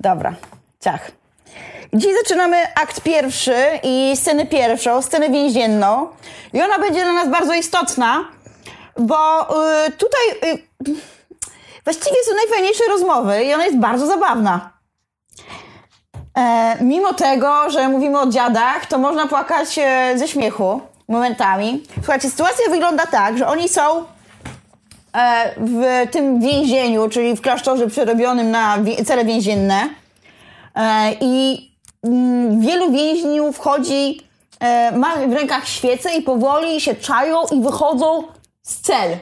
Dobra, ciach. Dziś zaczynamy akt pierwszy i scenę pierwszą, scenę więzienną. I ona będzie dla nas bardzo istotna, bo y, tutaj y, właściwie są najfajniejsze rozmowy i ona jest bardzo zabawna. E, mimo tego, że mówimy o dziadach, to można płakać e, ze śmiechu momentami. Słuchajcie, sytuacja wygląda tak, że oni są w tym więzieniu, czyli w klasztorze przerobionym na cele więzienne. E, I mm, wielu więźniów wchodzi, e, ma w rękach świece i powoli się czają i wychodzą z cel.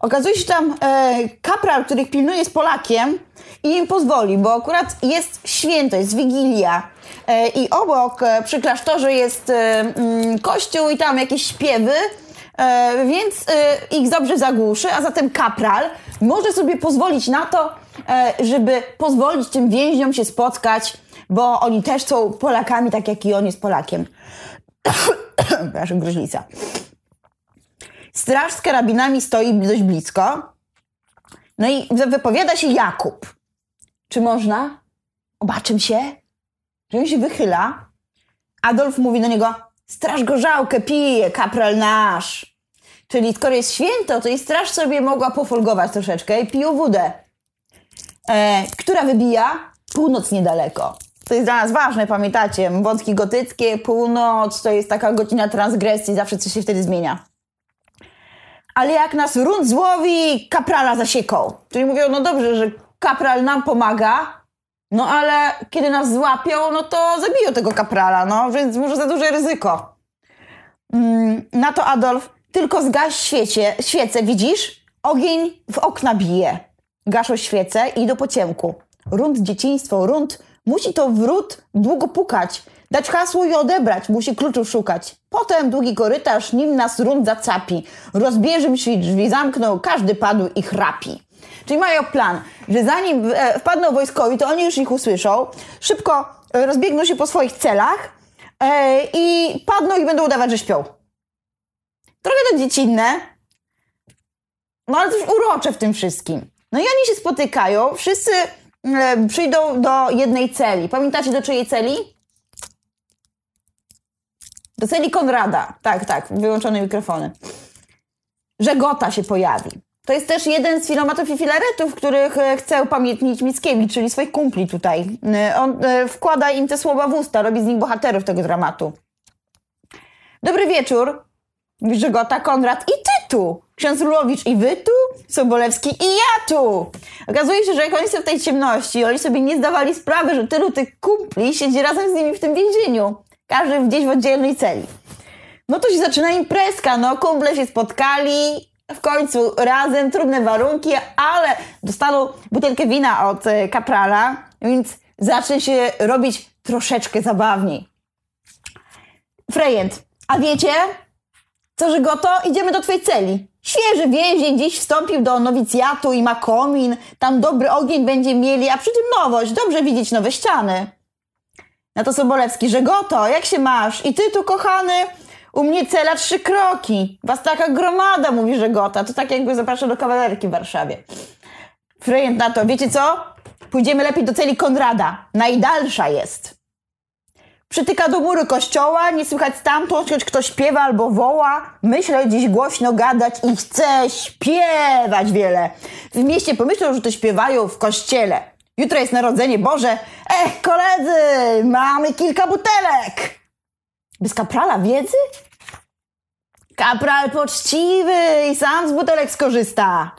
Okazuje się, tam e, kapral, który ich pilnuje, jest Polakiem i im pozwoli, bo akurat jest święto, jest Wigilia. E, I obok e, przy klasztorze jest e, mm, kościół i tam jakieś śpiewy, e, więc e, ich dobrze zagłuszy, a zatem kapral może sobie pozwolić na to, e, żeby pozwolić tym więźniom się spotkać, bo oni też są Polakami, tak jak i on jest Polakiem. Przepraszam, gruźlica. Straż z karabinami stoi dość blisko. No i wy- wypowiada się Jakub. Czy można? Obaczym się. Że on się wychyla. Adolf mówi do niego: Straż gorzałkę pije, kapral nasz. Czyli skoro jest święto, to i straż sobie mogła pofolgować troszeczkę i piją wódę. E, która wybija? Północ niedaleko. To jest dla nas ważne, pamiętacie? Wątki gotyckie, północ to jest taka godzina transgresji, zawsze coś się wtedy zmienia ale jak nas runt złowi, kaprala zasieką. Czyli mówią, no dobrze, że kapral nam pomaga, no ale kiedy nas złapią, no to zabiją tego kaprala, no więc może za duże ryzyko. Mm, na to Adolf, tylko zgaś świecie, świecę, widzisz? Ogień w okna bije. Gaszą świece i idą po ciemku. Runt dzieciństwo, runt musi to wrót długo pukać, dać hasło i odebrać, musi kluczów szukać. Potem długi korytarz, nim nas runt zacapi. Rozbierzym się drzwi, zamknął, każdy padł i chrapi. Czyli mają plan, że zanim e, wpadną wojskowi, to oni już ich usłyszą, szybko e, rozbiegną się po swoich celach e, i padną i będą udawać, że śpią. Trochę to dziecinne, no ale też urocze w tym wszystkim. No i oni się spotykają, wszyscy przyjdą do jednej celi. Pamiętacie do czyjej celi? Do celi Konrada. Tak, tak, wyłączone mikrofony. Żegota się pojawi. To jest też jeden z filomatów i filaretów, których e, chce upamiętnić Mickiewicz, czyli swoich kumpli tutaj. E, On e, wkłada im te słowa w usta, robi z nich bohaterów tego dramatu. Dobry wieczór. Mówi Żegota, Konrad i ty tu. Ksiądz Lulowicz i wy tu, Sobolewski i ja tu. Okazuje się, że jak oni są w tej ciemności, oni sobie nie zdawali sprawy, że tylu tych kumpli siedzi razem z nimi w tym więzieniu. Każdy gdzieś w oddzielnej celi. No to się zaczyna imprezka, no kumple się spotkali, w końcu razem, trudne warunki, ale dostaną butelkę wina od e, kaprala, więc zacznie się robić troszeczkę zabawniej. Frejent, a wiecie, co, że goto? Idziemy do twojej celi. Świeży więzień dziś wstąpił do nowicjatu i ma komin, tam dobry ogień będzie mieli, a przy tym nowość, dobrze widzieć nowe ściany. Na to Sobolewski, że goto, jak się masz? I ty tu, kochany? U mnie cela trzy kroki. Was taka gromada, mówi Żegota. To tak jakby zapraszał do kawalerki w Warszawie. Frejent na to, wiecie co? Pójdziemy lepiej do celi Konrada. Najdalsza jest. Przytyka do mury kościoła, nie słychać stamtąd, choć kto śpiewa albo woła. Myślę dziś głośno gadać i chcę śpiewać wiele. W mieście pomyślą, że to śpiewają w kościele. Jutro jest Narodzenie Boże. Ech, koledzy, mamy kilka butelek. Bez kaprala wiedzy? Kapral poczciwy i sam z butelek skorzysta.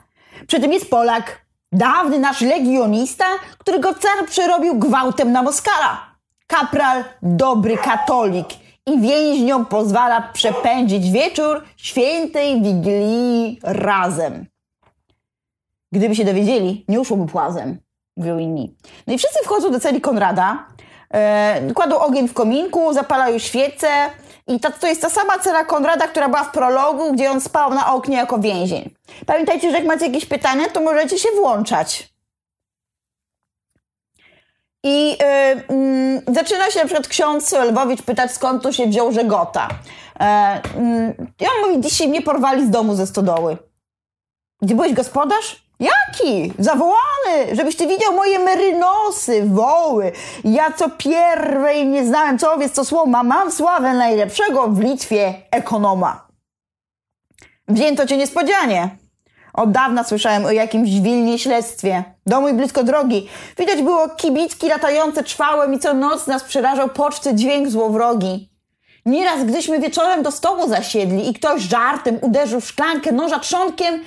Przy tym jest Polak, dawny nasz legionista, którego car przerobił gwałtem na Moskala. Kapral dobry katolik i więźniom pozwala przepędzić wieczór świętej Wigilii razem. Gdyby się dowiedzieli, nie uszłoby płazem, mówią inni. No i wszyscy wchodzą do celi Konrada, e, kładą ogień w kominku, zapalają świece i ta, to jest ta sama cela Konrada, która była w prologu, gdzie on spał na oknie jako więzień. Pamiętajcie, że jak macie jakieś pytania, to możecie się włączać. I y, mm, zaczyna się na przykład ksiądz Lwowicz pytać, skąd tu się wziął Żegota. E, mm, I on mówi, dzisiaj mnie porwali z domu ze stodoły. Gdzie byłeś gospodarz? Jaki? Zawołany, żebyś ty widział moje merynosy, woły. Ja co pierwej nie znałem, co owiec, co słoma. Mam sławę najlepszego w Litwie ekonoma. Wzięto cię niespodzianie. Od dawna słyszałem o jakimś Wilnie śledztwie. Domu i blisko drogi. Widać było kibicki latające czwałem i co noc nas przerażał poczty dźwięk złowrogi. Nieraz, gdyśmy wieczorem do stołu zasiedli i ktoś żartem uderzył w szklankę noża trzonkiem,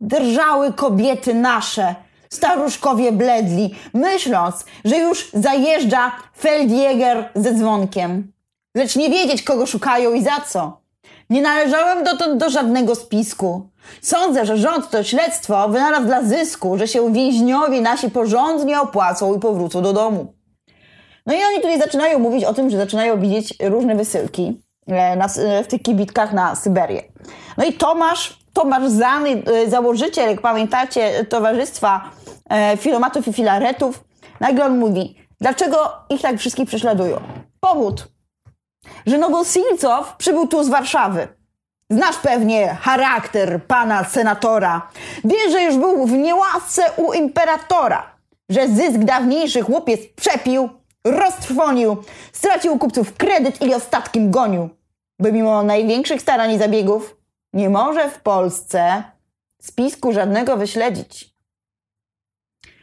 drżały kobiety nasze. Staruszkowie bledli, myśląc, że już zajeżdża Feldjäger ze dzwonkiem. Lecz nie wiedzieć, kogo szukają i za co. Nie należałem dotąd do żadnego spisku. Sądzę, że rząd to śledztwo wynalazł dla zysku, że się więźniowie nasi porządnie opłacą i powrócą do domu. No i oni tutaj zaczynają mówić o tym, że zaczynają widzieć różne wysyłki na, e, w tych kibitkach na Syberię. No i Tomasz, Tomasz Zany, e, założyciel, jak pamiętacie, Towarzystwa Filomatów i Filaretów, nagle on mówi, dlaczego ich tak wszystkich prześladują? Powód, że Nowosilcow przybył tu z Warszawy. Znasz pewnie charakter pana senatora. Wiesz, że już był w niełasce u imperatora. Że zysk dawniejszy chłopiec przepił, roztrwonił, stracił kupców kredyt i ostatkiem gonił. By mimo największych starań i zabiegów nie może w Polsce spisku żadnego wyśledzić.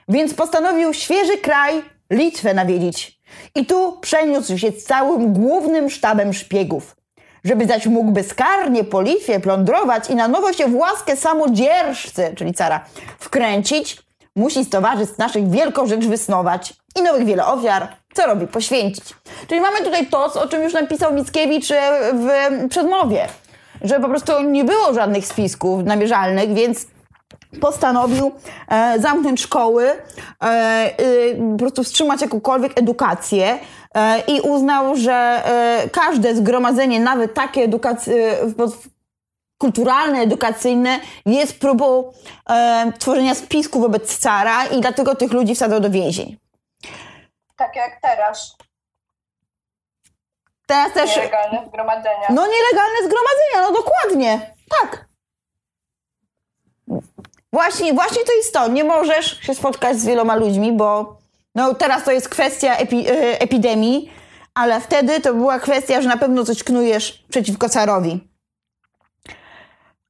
Więc postanowił świeży kraj Litwę nawiedzić. I tu przeniósł się z całym głównym sztabem szpiegów. Żeby zaś mógł bezkarnie po Litwie plądrować i na nowo się w łaskę samodzierżcy, czyli cara, wkręcić, musi z towarzystw naszych wielką rzecz wysnować i nowych wiele ofiar, co robi, poświęcić. Czyli mamy tutaj to, o czym już napisał Mickiewicz e, w przedmowie, że po prostu nie było żadnych spisków namierzalnych, więc postanowił e, zamknąć szkoły, e, e, po prostu wstrzymać jakąkolwiek edukację e, i uznał, że e, każde zgromadzenie, nawet takie kulturalne, edukacyjne jest próbą tworzenia spisku wobec cara i dlatego tych ludzi wsadzał do więzień. Tak jak teraz. Teraz też... Nielegalne zgromadzenia. No nielegalne zgromadzenia, no dokładnie. Tak. Właśnie, właśnie to jest to. Nie możesz się spotkać z wieloma ludźmi, bo no teraz to jest kwestia epi, e, epidemii, ale wtedy to była kwestia, że na pewno coś knujesz przeciwko carowi.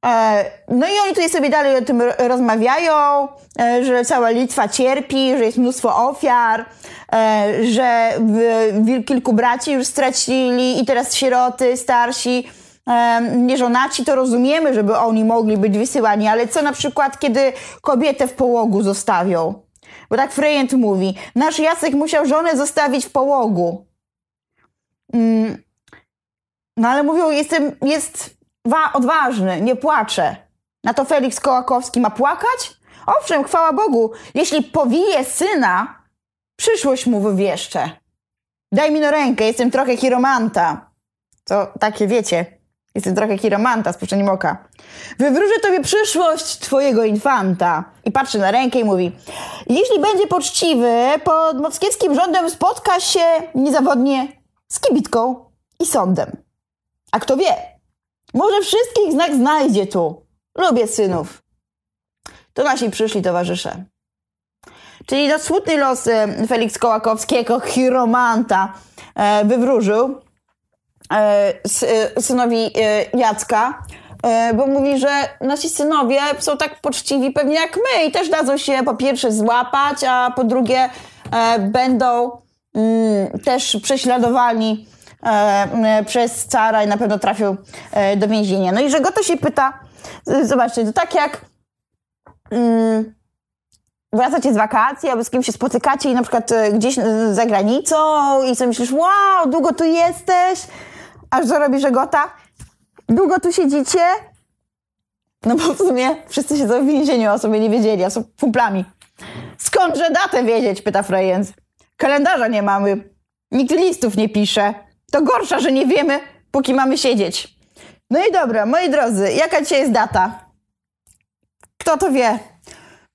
E, no i oni tutaj sobie dalej o tym rozmawiają, e, że cała Litwa cierpi, że jest mnóstwo ofiar, że kilku braci już stracili i teraz sieroty, starsi nieżonaci, to rozumiemy, żeby oni mogli być wysyłani, ale co na przykład, kiedy kobietę w połogu zostawią? Bo tak Frejent mówi, nasz Jacek musiał żonę zostawić w połogu. Mm. No ale mówią, jestem, jest odważny, nie płacze. Na to Felix Kołakowski ma płakać? Owszem, chwała Bogu, jeśli powije syna, przyszłość mu wywieszcze. Daj mi no rękę, jestem trochę chiromanta. To takie wiecie, Jestem trochę chiromanta z puszczeniem oka. Wywróżę tobie przyszłość twojego infanta. I patrzy na rękę i mówi, jeśli będzie poczciwy, pod moskiewskim rządem spotka się niezawodnie z kibitką i sądem. A kto wie, może wszystkich znak znajdzie tu. Lubię synów. To nasi przyszli towarzysze. Czyli na smutny los e, Felix Kołakowski jako chiromanta e, wywróżył, E, synowi Jacka, bo mówi, że nasi synowie są tak poczciwi pewnie jak my i też dadzą się po pierwsze złapać, a po drugie będą mm, też prześladowani przez cara i na pewno trafią do więzienia. No i że go to się pyta, zobaczcie, to tak jak mm, wracacie z wakacji albo z kimś się spotykacie i na przykład gdzieś za granicą i sobie myślisz, wow, długo tu jesteś, aż co robi Żegota? Długo tu siedzicie? No bo w sumie wszyscy siedzą w więzieniu, a sobie nie wiedzieli, a są kumplami. Skądże datę wiedzieć? pyta Frejens. Kalendarza nie mamy. Nikt listów nie pisze. To gorsza, że nie wiemy, póki mamy siedzieć. No i dobra, moi drodzy, jaka dzisiaj jest data? Kto to wie?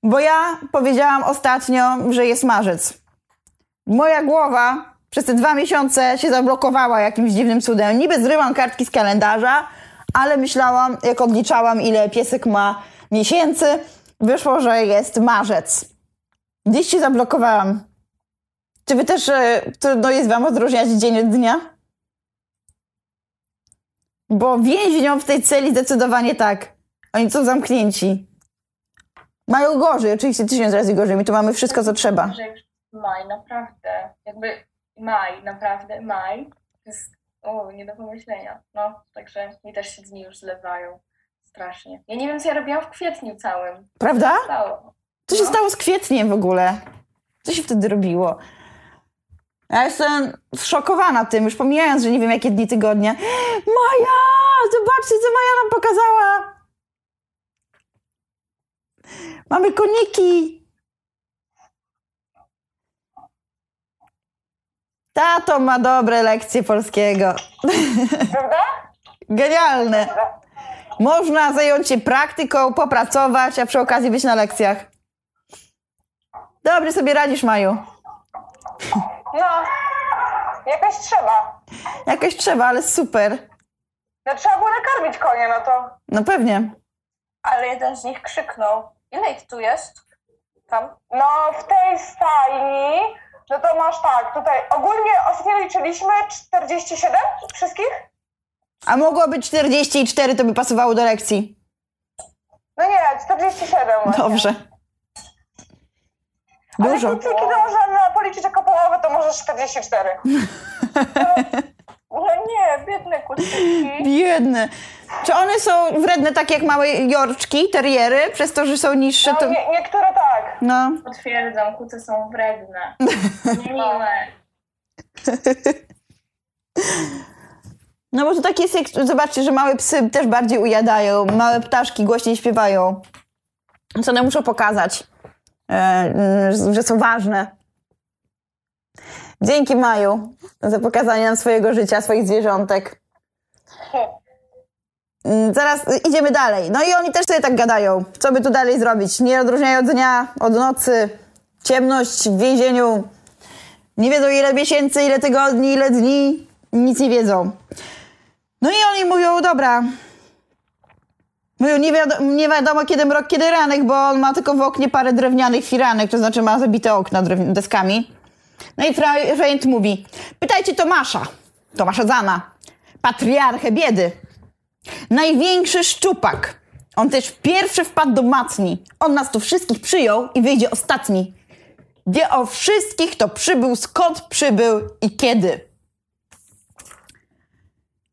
Bo ja powiedziałam ostatnio, że jest marzec. Moja głowa przez te dwa miesiące się zablokowała jakimś dziwnym cudem. Niby zryłam kartki z kalendarza, ale myślałam, jak odliczałam, ile piesek ma miesięcy, wyszło, że jest marzec. Gdzieś się zablokowałam. Czy wy też e, trudno jest wam odróżniać dzień od dnia? Bo więźniom w tej celi zdecydowanie tak. Oni są zamknięci. Mają gorzej, oczywiście tysiąc razy gorzej. My tu mamy wszystko, co trzeba. Maj, naprawdę. Jakby maj, naprawdę, maj. To jest, o, nie do pomyślenia. No, także mi też się dni już zlewają. Strasznie. Ja nie wiem, co ja robiłam w kwietniu całym. Prawda? Stało. Co się No. stało z kwietniem w ogóle? Co się wtedy robiło? Ja jestem zszokowana tym, już pomijając, że nie wiem jakie dni tygodnia. Maja! Zobaczcie, co Maja nam pokazała! Mamy koniki! Tato ma dobre lekcje polskiego. Prawda? Genialne. Można zająć się praktyką, popracować, a przy okazji być na lekcjach. Dobrze sobie radzisz, Maju. No, jakoś trzeba. Jakoś trzeba, ale super. No trzeba było nakarmić konie, no to... No pewnie. Ale jeden z nich krzyknął. Ile ich tu jest? Tam? No w tej stajni, no to masz tak, tutaj ogólnie ostatnio liczyliśmy 47 wszystkich? A mogło być 44, to by pasowało do lekcji. No nie, 47 właśnie. Dobrze. Ale Dużo. kucyki to można policzyć jako połowę, to może 44. No nie, biedne kucyki. Biedne. Czy one są wredne tak jak małe jorczki, teriery, przez to, że są niższe, No, to... nie, niektóre tak. No. Potwierdzam, kuce są wredne. Niemiłe. No bo to tak jest, jak zobaczcie, że małe psy też bardziej ujadają, małe ptaszki głośniej śpiewają. Co one muszą pokazać, że są ważne. Dzięki Maju za pokazanie nam swojego życia, swoich zwierzątek. Mm, Zaraz idziemy dalej. No i oni też sobie tak gadają. Co by tu dalej zrobić? Nie odróżniają dnia od nocy. Ciemność w więzieniu. Nie wiedzą ile miesięcy, ile tygodni, ile dni. Nic nie wiedzą. No i oni mówią, dobra. Mówią, nie, wiado- nie wiadomo kiedy mrok, kiedy ranek, bo on ma tylko w oknie parę drewnianych firanek, to znaczy ma zabite okna deskami. No i Frejent mówi, pytajcie Tomasza, Tomasza Zana, patriarchę biedy. Największy szczupak. On też pierwszy wpadł do matni. On nas tu wszystkich przyjął i wyjdzie ostatni. Wie o wszystkich, kto przybył, skąd przybył i kiedy.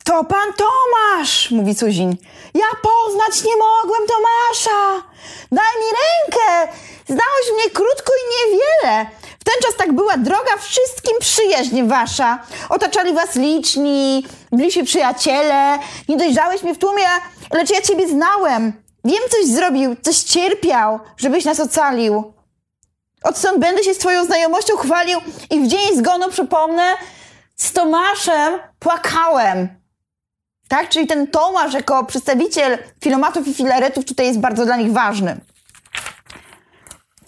To pan Tomasz, mówi Suzin. Ja poznać nie mogłem Tomasza. Daj mi rękę. Znałeś mnie krótko i niewiele. W ten czas tak była droga wszystkim przyjaźń wasza. Otaczali was liczni, bliżsi przyjaciele. Nie dojrzałeś mnie w tłumie, lecz ja ciebie znałem. Wiem, coś zrobił, coś cierpiał, żebyś nas ocalił. Odtąd będę się z twoją znajomością chwalił i w dzień zgonu, przypomnę, z Tomaszem płakałem. Tak? Czyli ten Tomasz jako przedstawiciel filomatów i filaretów tutaj jest bardzo dla nich ważny.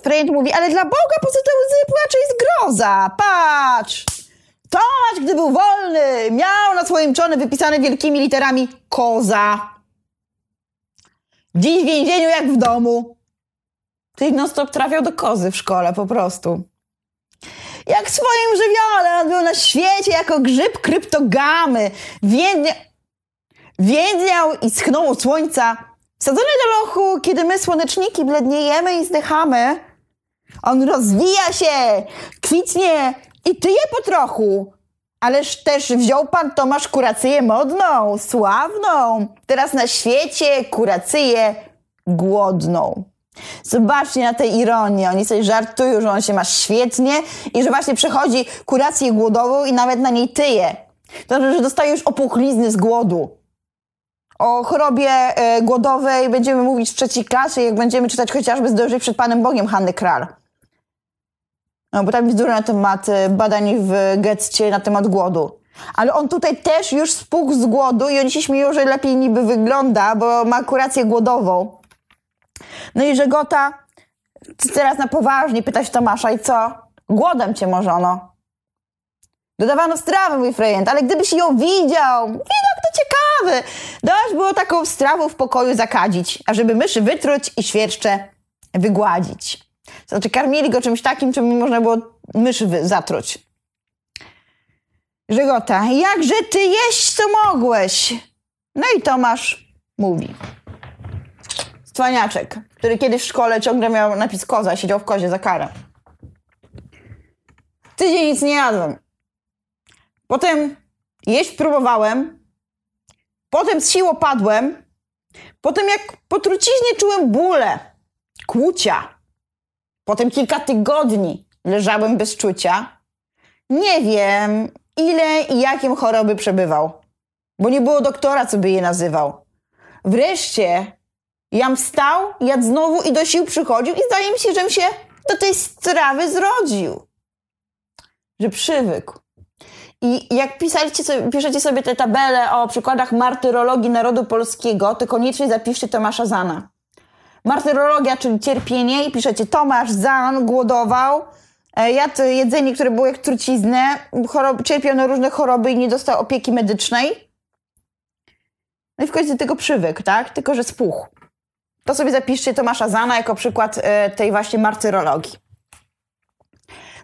Frejent mówi, ale dla Boga po co te łzy płacze jest groza? Patrz! Tomasz, gdy był wolny, miał na swoim czole wypisane wielkimi literami koza. Dziś w więzieniu jak w domu. Czyli non-stop trafiał do kozy w szkole po prostu. Jak w swoim żywiole on był na świecie jako grzyb kryptogamy. Więdnia... Więdniał i schnął słońca. Wsadzony do lochu, kiedy my słoneczniki bledniejemy i zdychamy. On rozwija się, kwitnie i tyje po trochu. Ależ też wziął pan Tomasz kuracyję modną, sławną. Teraz na świecie kuracyję głodną. Zobaczcie na tę ironię. Oni sobie żartują, że on się ma świetnie i że właśnie przechodzi kurację głodową i nawet na niej tyje. To że dostaje już opuchlizny z głodu. O chorobie e, głodowej będziemy mówić w trzeciej klasie, jak będziemy czytać chociażby Zdążyć przed Panem Bogiem Hanny Kral. No, bo tam jest dużo na temat e, badań w getcie na temat głodu. Ale on tutaj też już spukł z głodu i oni się śmieją, że lepiej niby wygląda, bo ma kurację głodową. No i Żegota teraz na poważnie pytać Tomasza i co? Głodem cię morzono. Dodawano strawy, mój frejent, ale gdybyś ją widział, widok ciekawy. Dość było taką strawą w pokoju zakadzić, ażeby myszy wytruć i świerszcze wygładzić. Znaczy, karmili go czymś takim, czym można było myszy zatruć. Żegota, jakże ty jeść co mogłeś? No i Tomasz mówi. Cwaniaczek, który kiedyś w szkole ciągle miał napis koza, siedział w kozie za karę. Tydzień nic nie jadłem. Potem jeść próbowałem. Potem z siłą padłem. Potem jak po truciźnie czułem bóle, kłucia. Potem kilka tygodni leżałem bez czucia. Nie wiem, ile i jakim choroby przebywał, bo nie było doktora, co by je nazywał. Wreszcie jam wstał, jadł znowu i do sił przychodził i zdaje mi się, żem się do tej strawy zrodził. Że przywykł. I jak pisaliście sobie, piszecie sobie te tabele o przykładach martyrologii narodu polskiego, to koniecznie zapiszcie Tomasza Zana. Martyrologia, czyli cierpienie i piszecie Tomasz Zan głodował, e, jadł jedzenie, które było jak truciznę, chorob, cierpiał na różne choroby i nie dostał opieki medycznej. No i w końcu do tego przywykł, tak? Tylko, że spuchł. To sobie zapiszcie Tomasza Zana jako przykład e, tej właśnie martyrologii.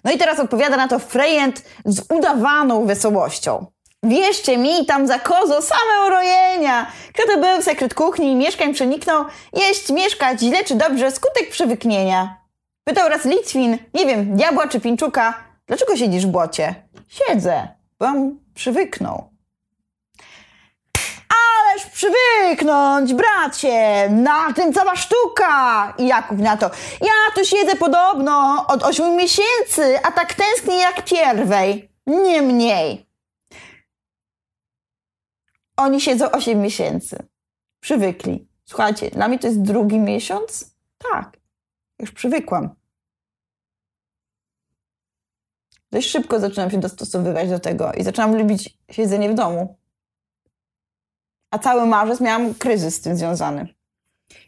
No i teraz odpowiada na to Frejent z udawaną wesołością. Wierzcie mi, tam za kozo same urojenia. Kto to był sekret kuchni mieszkań przeniknął? Jeść, mieszkać, źle czy dobrze, skutek przywyknienia. Pytał raz Litwin, nie wiem, diabła czy pinczuka, dlaczego siedzisz w błocie? Siedzę, bom przywyknął. Ależ przywyknąć, bracie, na tym cała sztuka. I Jakub na to, ja tu siedzę podobno od ośmiu miesięcy, a tak tęsknię jak pierwej, nie mniej. Oni siedzą 8 miesięcy. Przywykli. Słuchajcie, dla mnie to jest drugi miesiąc? Tak. Już przywykłam. Dość szybko zaczynam się dostosowywać do tego i zaczynam lubić siedzenie w domu. A cały marzec miałam kryzys z tym związany.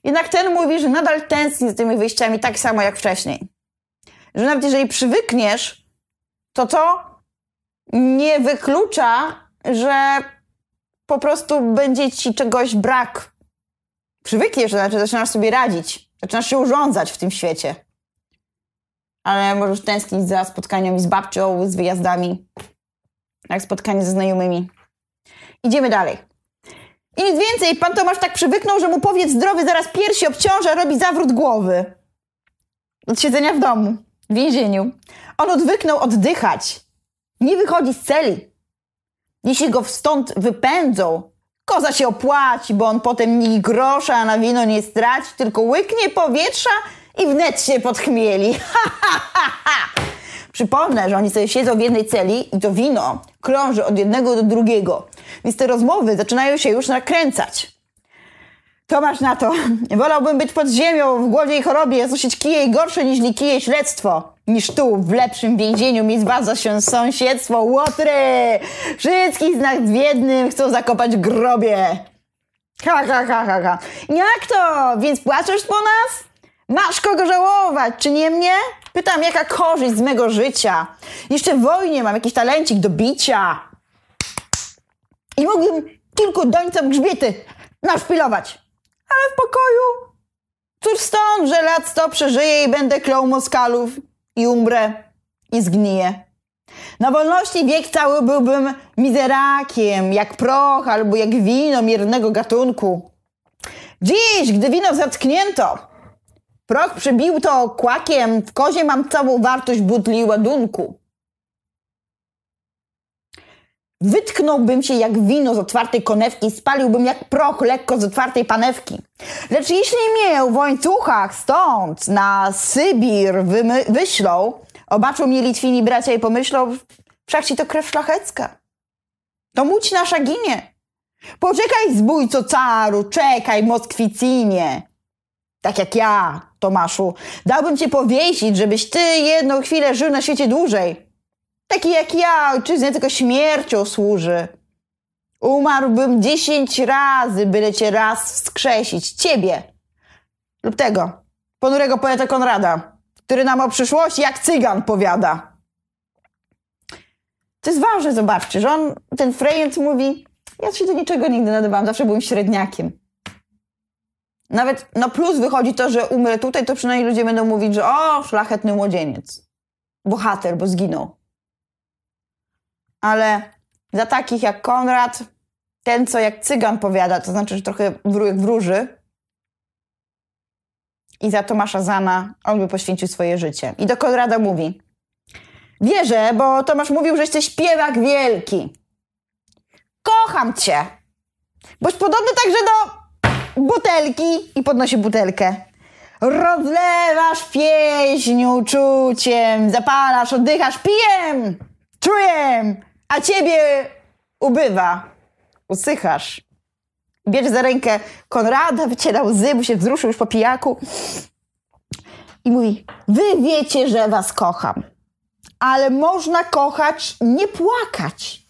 Jednak ten mówi, że nadal tęskni za tymi wyjściami tak samo jak wcześniej. Że nawet jeżeli przywykniesz, to to nie wyklucza, że po prostu będzie ci czegoś brak. Przywykniesz, to znaczy zaczynasz sobie radzić, zaczynasz się urządzać w tym świecie. Ale możesz tęsknić za spotkaniami z babcią, z wyjazdami, jak spotkanie ze znajomymi. Idziemy dalej. I nic więcej, pan Tomasz tak przywyknął, że mu powiedz zdrowy zaraz piersi obciąża, robi zawrót głowy. Od siedzenia w domu, w więzieniu. On odwyknął oddychać. Nie wychodzi z celi. Jeśli go stąd wypędzą, koza się opłaci, bo on potem ni grosza na wino nie straci, tylko łyknie powietrza i wnet się podchmieli. Ha, ha, ha, ha. Przypomnę, że oni sobie siedzą w jednej celi i to wino krąży od jednego do drugiego. Więc te rozmowy zaczynają się już nakręcać. Tomasz na to. Wolałbym być pod ziemią w głodzie i chorobie, znosić kije gorsze niż kije śledztwo, niż tu, w lepszym więzieniu, mi zbaza się sąsiedztwo. Łotry! Wszystkich z nas w jednym chcą zakopać grobie. Ha, ha, ha, ha, ha. Jak to? Więc płaczesz po nas? Masz kogo żałować, czy nie mnie? Pytam, jaka korzyść z mego życia? Jeszcze w wojnie mam jakiś talencik do bicia. I mógłbym kilku dońcom grzbiety naszpilować. Ale w pokoju. Cóż stąd, że lat sto przeżyję i będę klął moskalów i umrę i zgniję. Na wolności wiek cały byłbym mizerakiem, jak proch albo jak wino miernego gatunku. Dziś, gdy wino zatknięto, proch przybił to kłakiem, w kozie mam całą wartość butli ładunku. Wytknąłbym się jak wino z otwartej konewki, spaliłbym jak proch lekko z otwartej panewki. Lecz jeśli mnie w łańcuchach stąd na Sybir wyślą, obaczą mnie Litwini bracia i pomyślą, wszak ci to krew szlachecka. To łódź nasza ginie. Poczekaj, zbójco caru, czekaj, Moskwicinie. Tak jak ja, Tomaszu, dałbym cię powiesić, żebyś ty jedną chwilę żył na świecie dłużej. Taki jak ja, ojczyznie tylko śmiercią służy. Umarłbym dziesięć razy, byle cię raz wskrzesić. Ciebie. Lub tego, ponurego poeta Konrada, który nam o przyszłości jak cygan powiada. To jest ważne, zobaczcie, że on, ten Frejent mówi, ja się do niczego nigdy nadawałam, zawsze byłem średniakiem. Nawet no plus wychodzi to, że umrę tutaj, to przynajmniej ludzie będą mówić, że o, szlachetny młodzieniec. Bohater, bo zginął. Ale dla takich jak Konrad, ten co jak cygan powiada, to znaczy, że trochę wróg wróży, i za Tomasza Zana on by poświęcił swoje życie. I do Konrada mówi: Wierzę, bo Tomasz mówił, że jesteś śpiewak wielki. Kocham cię. Boś podobny także do butelki i podnosi butelkę. Rozlewasz pieśń uczuciem, zapalasz, oddychasz, pijem, czuję, a ciebie ubywa, usychasz. Bierze za rękę Konrada, wyciera łzy, bo się wzruszył już po pijaku i mówi, wy wiecie, że was kocham, ale można kochać, nie płakać.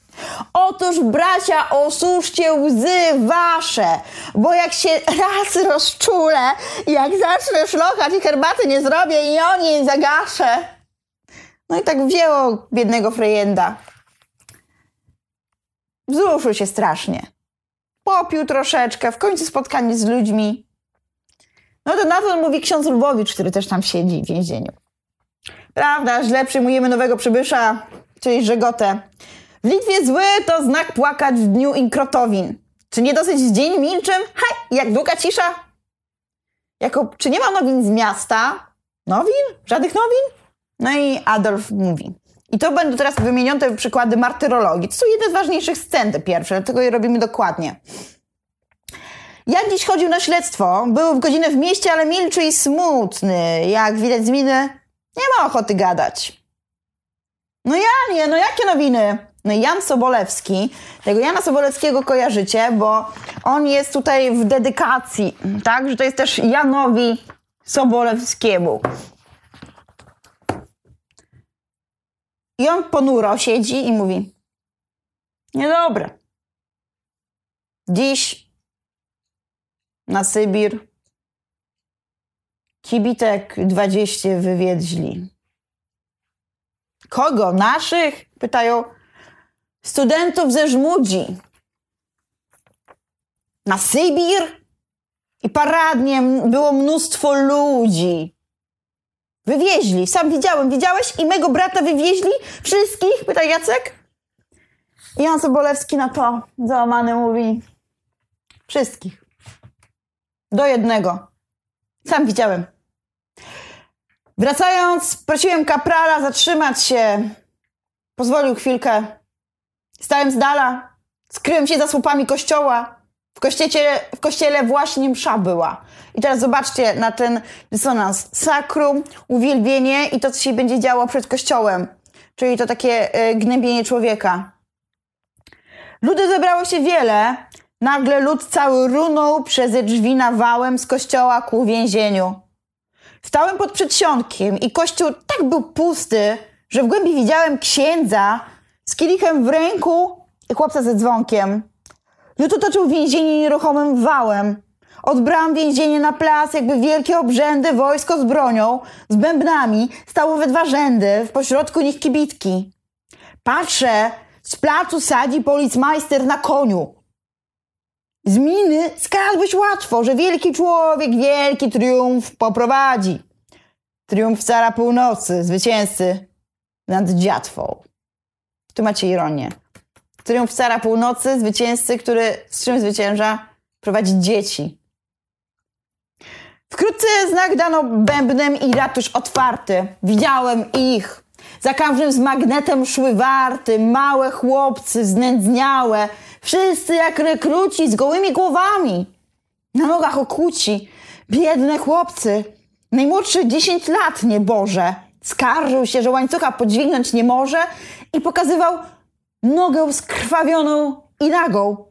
Otóż, bracia, osuszcie łzy wasze, bo jak się raz rozczulę, jak zacznę szlochać i herbaty nie zrobię i o niej zagaszę. No i tak wzięło biednego frejenda. Wzruszył się strasznie. Popił troszeczkę, w końcu spotkanie z ludźmi. No to na to mówi ksiądz Lwowicz, który też tam siedzi w więzieniu. Prawda, źle przyjmujemy nowego przybysza, czyli Żegotę. W Litwie zły to znak płakać w dniu inkrotowin. Czy nie dosyć dzień milczym? Hej, jak długa cisza? Jako, czy nie ma nowin z miasta? Nowin? Żadnych nowin? No i Adolf mówi. I to będą teraz wymienione przykłady martyrologii. To są jedne z ważniejszych scen, te pierwsze, dlatego je robimy dokładnie. Jak dziś chodził na śledztwo, był w godzinę w mieście, ale milczy i smutny. Jak widać z miny, nie ma ochoty gadać. No ja nie, no jakie nowiny? No Jan Sobolewski, tego Jana Sobolewskiego kojarzycie, bo on jest tutaj w dedykacji, tak? Że to jest też Janowi Sobolewskiemu. I on ponuro siedzi i mówi: Niedobre. Dziś na Sybir kibitek 20 wywiedźli. Kogo? Naszych? Pytają studentów ze Żmudzi. Na Sybir? I paradnie było mnóstwo ludzi. Wywieźli. Sam widziałem. Widziałeś? I mego brata wywieźli? Wszystkich? Pyta Jacek. I Jan Sobolewski na to załamany mówi wszystkich. Do jednego. Sam widziałem. Wracając, prosiłem kaprala zatrzymać się. Pozwolił chwilkę. Stałem z dala. Skryłem się za słupami kościoła. W kościele, w kościele właśnie msza była. I teraz zobaczcie na ten dysonans. Sakrum, uwielbienie i to, co się będzie działo przed kościołem. Czyli to takie y, gnębienie człowieka. Ludy zebrało się wiele. Nagle lud cały runął przez drzwi nawałem z kościoła ku więzieniu. Stałem pod przedsionkiem i kościół tak był pusty, że w głębi widziałem księdza z kielichem w ręku i chłopca ze dzwonkiem. Lud otoczył więzienie nieruchomym wałem. Od więzienie na plac, jakby wielkie obrzędy, wojsko z bronią, z bębnami, stało we dwa rzędy, w pośrodku nich kibitki. Patrzę, z placu sadzi policmajster na koniu. Z miny skradłbyś łatwo, że wielki człowiek wielki triumf poprowadzi. Triumf cara północy, zwycięzcy nad dziatwą. Tu macie ironię. Triumf cara północy, zwycięzcy, który z czym zwycięża? Prowadzi dzieci. Wkrótce znak dano bębnem i ratusz otwarty. Widziałem ich. Za każdym z magnetem szły warty, małe chłopcy, znędzniałe, wszyscy jak rekruci z gołymi głowami. Na nogach okuci, biedne chłopcy. Najmłodszy 10 lat, nieboże. Skarżył się, że łańcucha podźwignąć nie może i pokazywał nogę skrwawioną i nagą.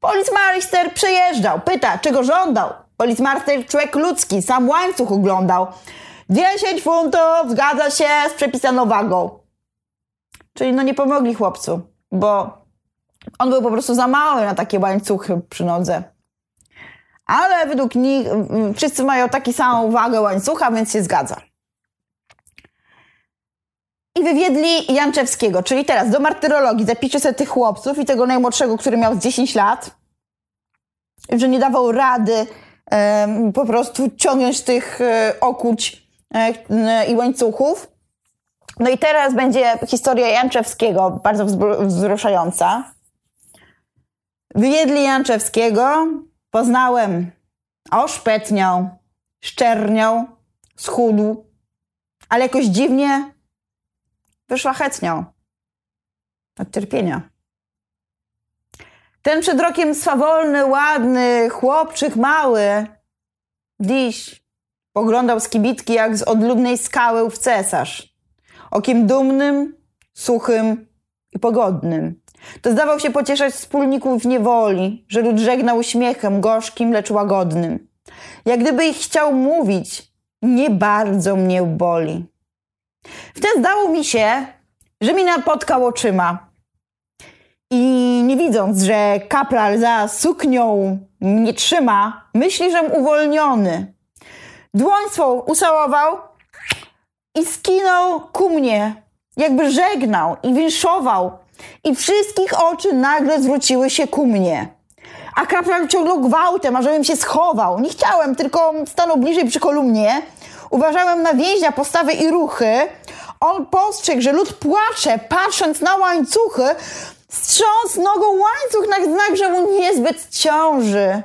Policmeister przejeżdżał, pyta, czego żądał. Policmeister człowiek ludzki, sam łańcuch oglądał. 10 funtów, zgadza się z przepisaną wagą. Czyli no nie pomogli chłopcu, bo on był po prostu za mały na takie łańcuchy przy nodze. Ale według nich mm, wszyscy mają taką samą wagę łańcucha, więc się zgadza. I wywiedli Janczewskiego, czyli teraz do martyrologii. Zapiszcie sobie tych chłopców i tego najmłodszego, który miał z 10 lat, że nie dawał rady em, po prostu ciągnąć tych e, okuć e, i łańcuchów. No i teraz będzie historia Janczewskiego, bardzo wzruszająca. Wyjedli Janczewskiego, poznałem, oszpetniał, szczerniał, schudł, ale jakoś dziwnie wyszlachetniał od cierpienia. Ten przed rokiem swawolny, ładny, chłopczyk mały, dziś poglądał z kibitki jak z odludnej skały w cesarz. Okiem dumnym, suchym i pogodnym. To zdawał się pocieszać wspólników w niewoli, że lud żegnał uśmiechem gorzkim, lecz łagodnym. Jak gdyby ich chciał mówić, nie bardzo mnie boli. Wtedy zdało mi się, że mi napotkał oczyma. I nie widząc, że kapral za suknią mnie trzyma, myśli, żem uwolniony. Dłoń swą ucałował i skinął ku mnie, jakby żegnał i winszował. I wszystkich oczy nagle zwróciły się ku mnie. A kapral ciągnął gwałtem, ażebym się schował. Nie chciałem, tylko stanął bliżej przy kolumnie. Uważałem na więźnia postawy i ruchy. On postrzegł, że lud płacze, patrząc na łańcuchy. Strząsł nogą łańcuch na znak, że mu niezbyt ciąży.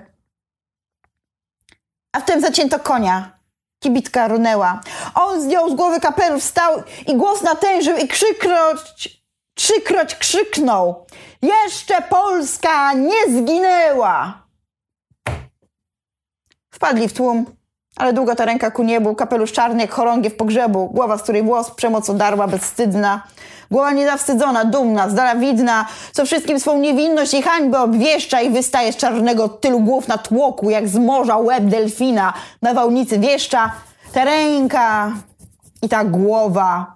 A wtem zacięto konia. Kibitka runęła. On zdjął z głowy kapelusz, wstał i głos natężył i krzykroć, trzykroć krzyknął. Jeszcze Polska nie zginęła! Wpadli w tłum, ale długo ta ręka ku niebu, kapelusz czarny jak chorągiew pogrzebu, głowa, z której włos przemoc odarła, bezwstydna. Głowa niezawstydzona, dumna, z dala widna, co wszystkim swą niewinność i hańbę obwieszcza i wystaje z czarnego tylu głów na tłoku, jak z morza łeb delfina na wałnicy wieszcza. Ta ręka i ta głowa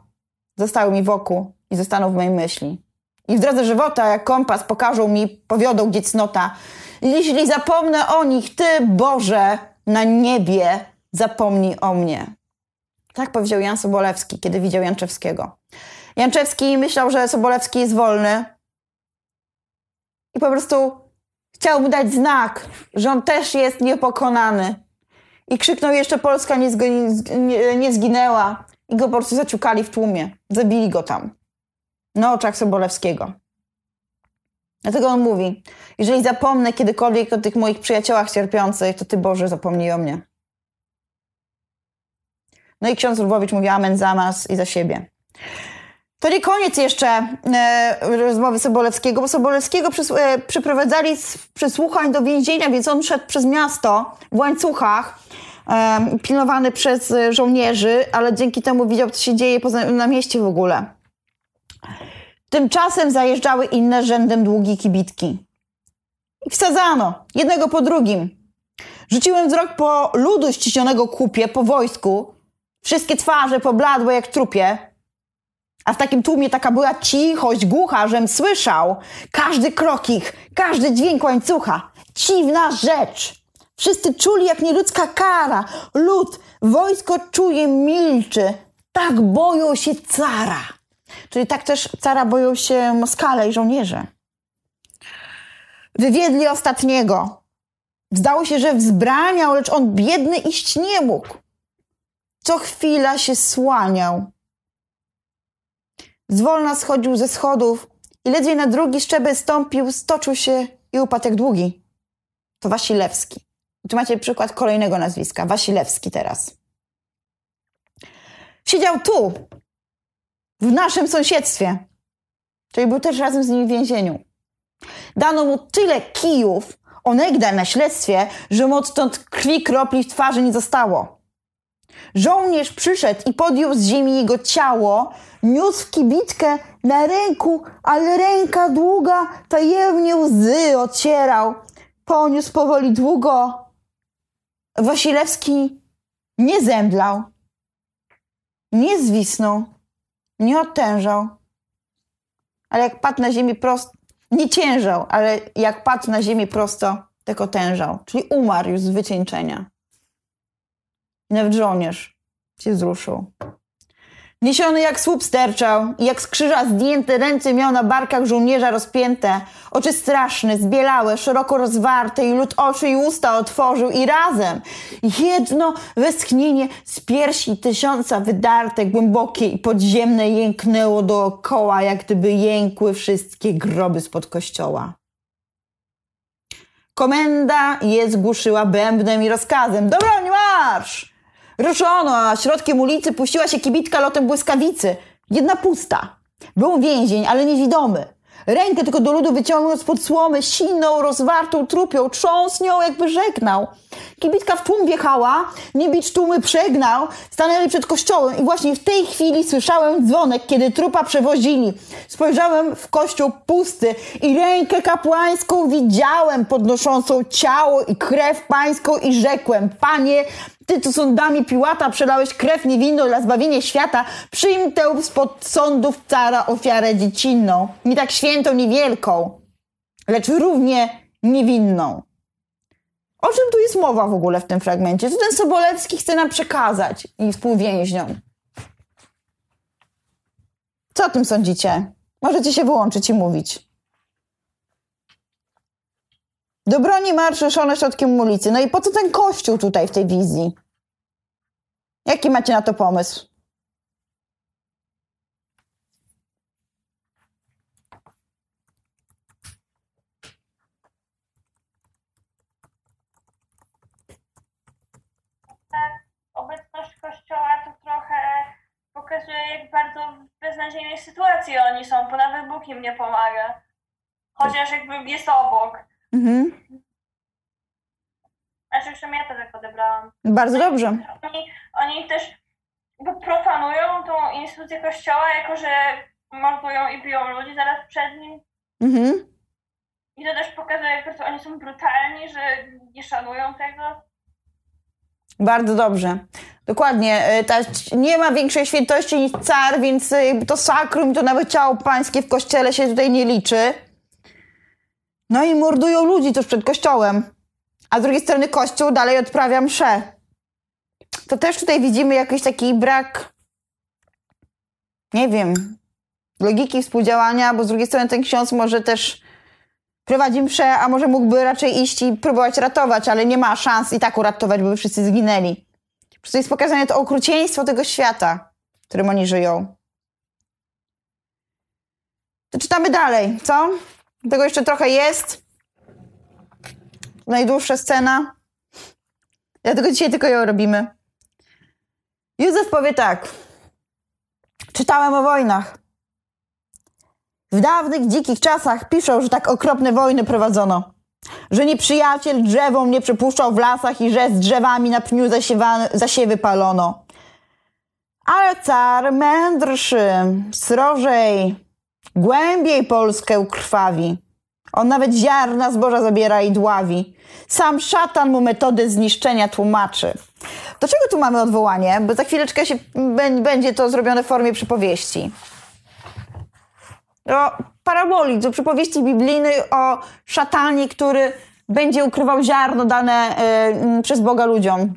zostały mi wokół i zostaną w mojej myśli. I w drodze żywota, jak kompas, pokażą mi, powiodą gdzie cnota. Jeśli zapomnę o nich, Ty, Boże, na niebie zapomnij o mnie. Tak powiedział Jan Sobolewski, kiedy widział Janczewskiego. Janczewski myślał, że Sobolewski jest wolny i po prostu chciał mu dać znak, że on też jest niepokonany. I krzyknął jeszcze Polska nie, zg- nie, nie zginęła. I go po prostu zaciukali w tłumie. Zabili go tam. Na oczach Sobolewskiego. Dlatego on mówi, jeżeli zapomnę kiedykolwiek o tych moich przyjaciołach cierpiących, to Ty Boże zapomnij o mnie. No i ksiądz Lwowicz mówi amen za nas i za siebie. To nie koniec jeszcze e, rozmowy Sobolewskiego, bo Sobolewskiego przys, e, przyprowadzali z przysłuchań do więzienia, więc on szedł przez miasto w łańcuchach, e, pilnowany przez e, żołnierzy, ale dzięki temu widział, co się dzieje poza, na mieście w ogóle. Tymczasem zajeżdżały inne rzędem długie kibitki. I wsadzano, jednego po drugim. Rzuciłem wzrok po ludu ściśnionego kupie, po wojsku. Wszystkie twarze pobladłe jak trupie. A w takim tłumie taka była cichość głucha, żem słyszał każdy krok ich, każdy dźwięk łańcucha. Dziwna rzecz. Wszyscy czuli jak nieludzka kara. Lud, wojsko czuje, milczy. Tak boją się cara. Czyli tak też cara boją się Moskale i żołnierze. Wywiedli ostatniego. Zdało się, że wzbraniał, lecz on biedny iść nie mógł. Co chwila się słaniał. Zwolna schodził ze schodów i ledwie na drugi szczebel stąpił, stoczył się i upadł jak długi. To Wasilewski. Tu macie przykład kolejnego nazwiska. Wasilewski teraz. Siedział tu, w naszym sąsiedztwie. Czyli był też razem z nimi w więzieniu. Dano mu tyle kijów, onegdaj na śledztwie, że mu odtąd krwi kropli w twarzy nie zostało. Żołnierz przyszedł i podjął z ziemi jego ciało, niósł kibitkę na ręku, ale ręka długa tajemnie łzy ocierał. Poniósł powoli długo. Wasilewski nie zemdlał, nie zwisnął, nie otężał. Ale jak padł na ziemię prosto, nie ciężał, ale jak padł na ziemię prosto, tak otężał. Czyli umarł już z wycieńczenia. Nawet żołnierz się wzruszył. Niesiony jak słup sterczał i jak z krzyża zdjęte ręce miał na barkach żołnierza rozpięte. Oczy straszne, zbielałe, szeroko rozwarte i lud oczy i usta otworzył i razem jedno westchnienie z piersi tysiąca wydarte, głębokie i podziemne jęknęło dookoła, jak gdyby jękły wszystkie groby spod kościoła. Komenda je zgłuszyła bębnem i rozkazem. Nie marsz! Ruszono, a środkiem ulicy puściła się kibitka lotem błyskawicy. Jedna pusta. Był więzień, ale niewidomy. Rękę tylko do ludu wyciągnął spod słomy, siną, rozwartą trupią, trząsł nią, jakby żegnał. Kibitka w tłum wjechała, niebicz tłumy przegnał, stanęli przed kościołem i właśnie w tej chwili słyszałem dzwonek, kiedy trupa przewozili. Spojrzałem w kościół pusty i rękę kapłańską widziałem, podnoszącą ciało i krew pańską i rzekłem, Panie, ty tu sądami Piłata przelałeś krew niewinną dla zbawienia świata, przyjm tę spod sądów cara ofiarę dziecinną. Nie tak świętą, niewielką, lecz równie niewinną. O czym tu jest mowa w ogóle w tym fragmencie? Co ten Sobolewski chce nam przekazać i współwięźniom? Co o tym sądzicie? Możecie się wyłączyć i mówić. Do broni marszy szone środkiem ulicy. No i po co ten kościół tutaj w tej wizji? Jaki macie na to pomysł? obecność kościoła to trochę pokazuje, jak bardzo w beznadziejnej sytuacji oni są, bo nawet Bóg im nie pomaga. Chociaż jakby jest obok. Mhm. Znaczy, w sumie ja to tak odebrałam. Bardzo dobrze. Oni, oni też jakby profanują tą instytucję kościoła, jako że mordują i biją ludzi zaraz przed nim. Mhm. I to też pokazuje, jak oni są brutalni, że nie szanują tego. Bardzo dobrze. Dokładnie. E, Ta, nie ma większej świętości niż car, więc e, to sakrum, to nawet ciało pańskie w kościele się tutaj nie liczy. No i mordują ludzi tuż przed kościołem. A z drugiej strony kościół dalej odprawia msze. To też tutaj widzimy jakiś taki brak, nie wiem, logiki współdziałania, bo z drugiej strony ten ksiądz może też prowadzi mszę, a może mógłby raczej iść i próbować ratować, ale nie ma szans i tak uratować, bo by wszyscy zginęli. Po prostu jest pokazane to okrucieństwo tego świata, w którym oni żyją. To czytamy dalej, co? Tego jeszcze trochę jest. Najdłuższa scena. Dlatego dzisiaj tylko ją robimy. Józef powie tak. Czytałem o wojnach. W dawnych, dzikich czasach piszą, że tak okropne wojny prowadzono. Że nieprzyjaciel drzewom nie przepuszczał w lasach i że z drzewami na pniu zasiewa- zasiewy palono. Ale car mędrszy, srożej, głębiej Polskę krwawi. On nawet ziarna zboża zabiera i dławi. Sam szatan mu metody zniszczenia tłumaczy. Do czego tu mamy odwołanie? Bo za chwileczkę się, bę- będzie to zrobione w formie przypowieści. O paraboli, do przypowieści biblijnej o szatanie, który będzie ukrywał ziarno dane y, przez Boga ludziom.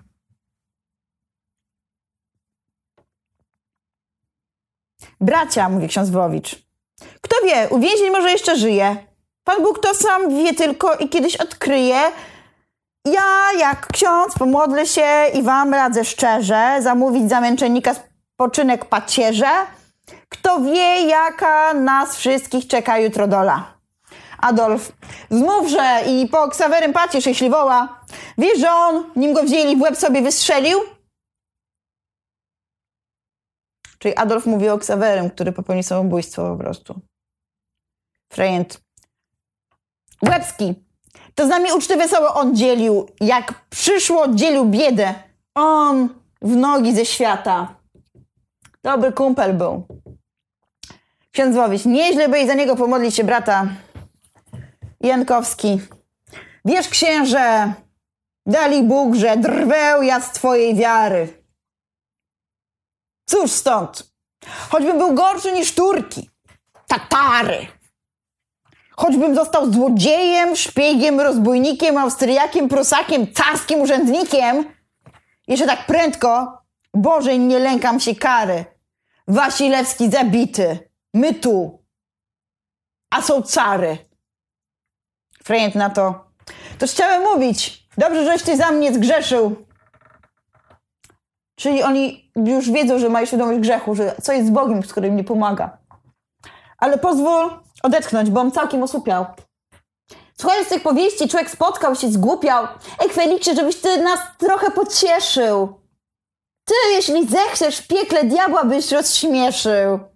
Bracia, mówi ksiądz Włowicz. Kto wie, uwięzień może jeszcze żyje. Pan Bóg to sam wie tylko i kiedyś odkryje. Ja, jak ksiądz, pomodlę się i wam radzę szczerze zamówić za męczennika spoczynek pacierze. Kto wie, jaka nas wszystkich czeka jutro dola. Adolf, zmówże i po ksawerym pacierz, jeśli woła. Wiesz, że on, nim go wzięli, w łeb sobie wystrzelił? Czyli Adolf mówi o ksawerym, który popełnił samobójstwo po prostu. Frejent. Łebski. To z nami uczty wesoło on dzielił. Jak przyszło, dzielił biedę. On w nogi ze świata. Dobry kumpel był. Ksiądz Wowicz, nieźle by i za niego pomodlić się brata. Jankowski. Wiesz, księże, dali Bóg, że drweł ja z twojej wiary. Cóż stąd? Choćbym był gorszy niż Turki, Tatary. Choćbym został złodziejem, szpiegiem, rozbójnikiem, Austriakiem, Prusakiem, carskim urzędnikiem, jeszcze tak prędko, Boże, nie lękam się kary. Wasilewski zabity. My tu. A są cary. Frejent na to. Toż chciałem mówić. Dobrze, żeś ty za mnie zgrzeszył. Czyli oni już wiedzą, że mają świadomość grzechu, że co jest z Bogiem, z którym nie pomaga. Ale pozwól odetchnąć, bo on całkiem osłupiał. Słuchając tych powieści, człowiek spotkał się, zgłupiał. Ej, Feliksie, żebyś ty nas trochę pocieszył. Ty, jeśli zechcesz, piekle diabła byś rozśmieszył.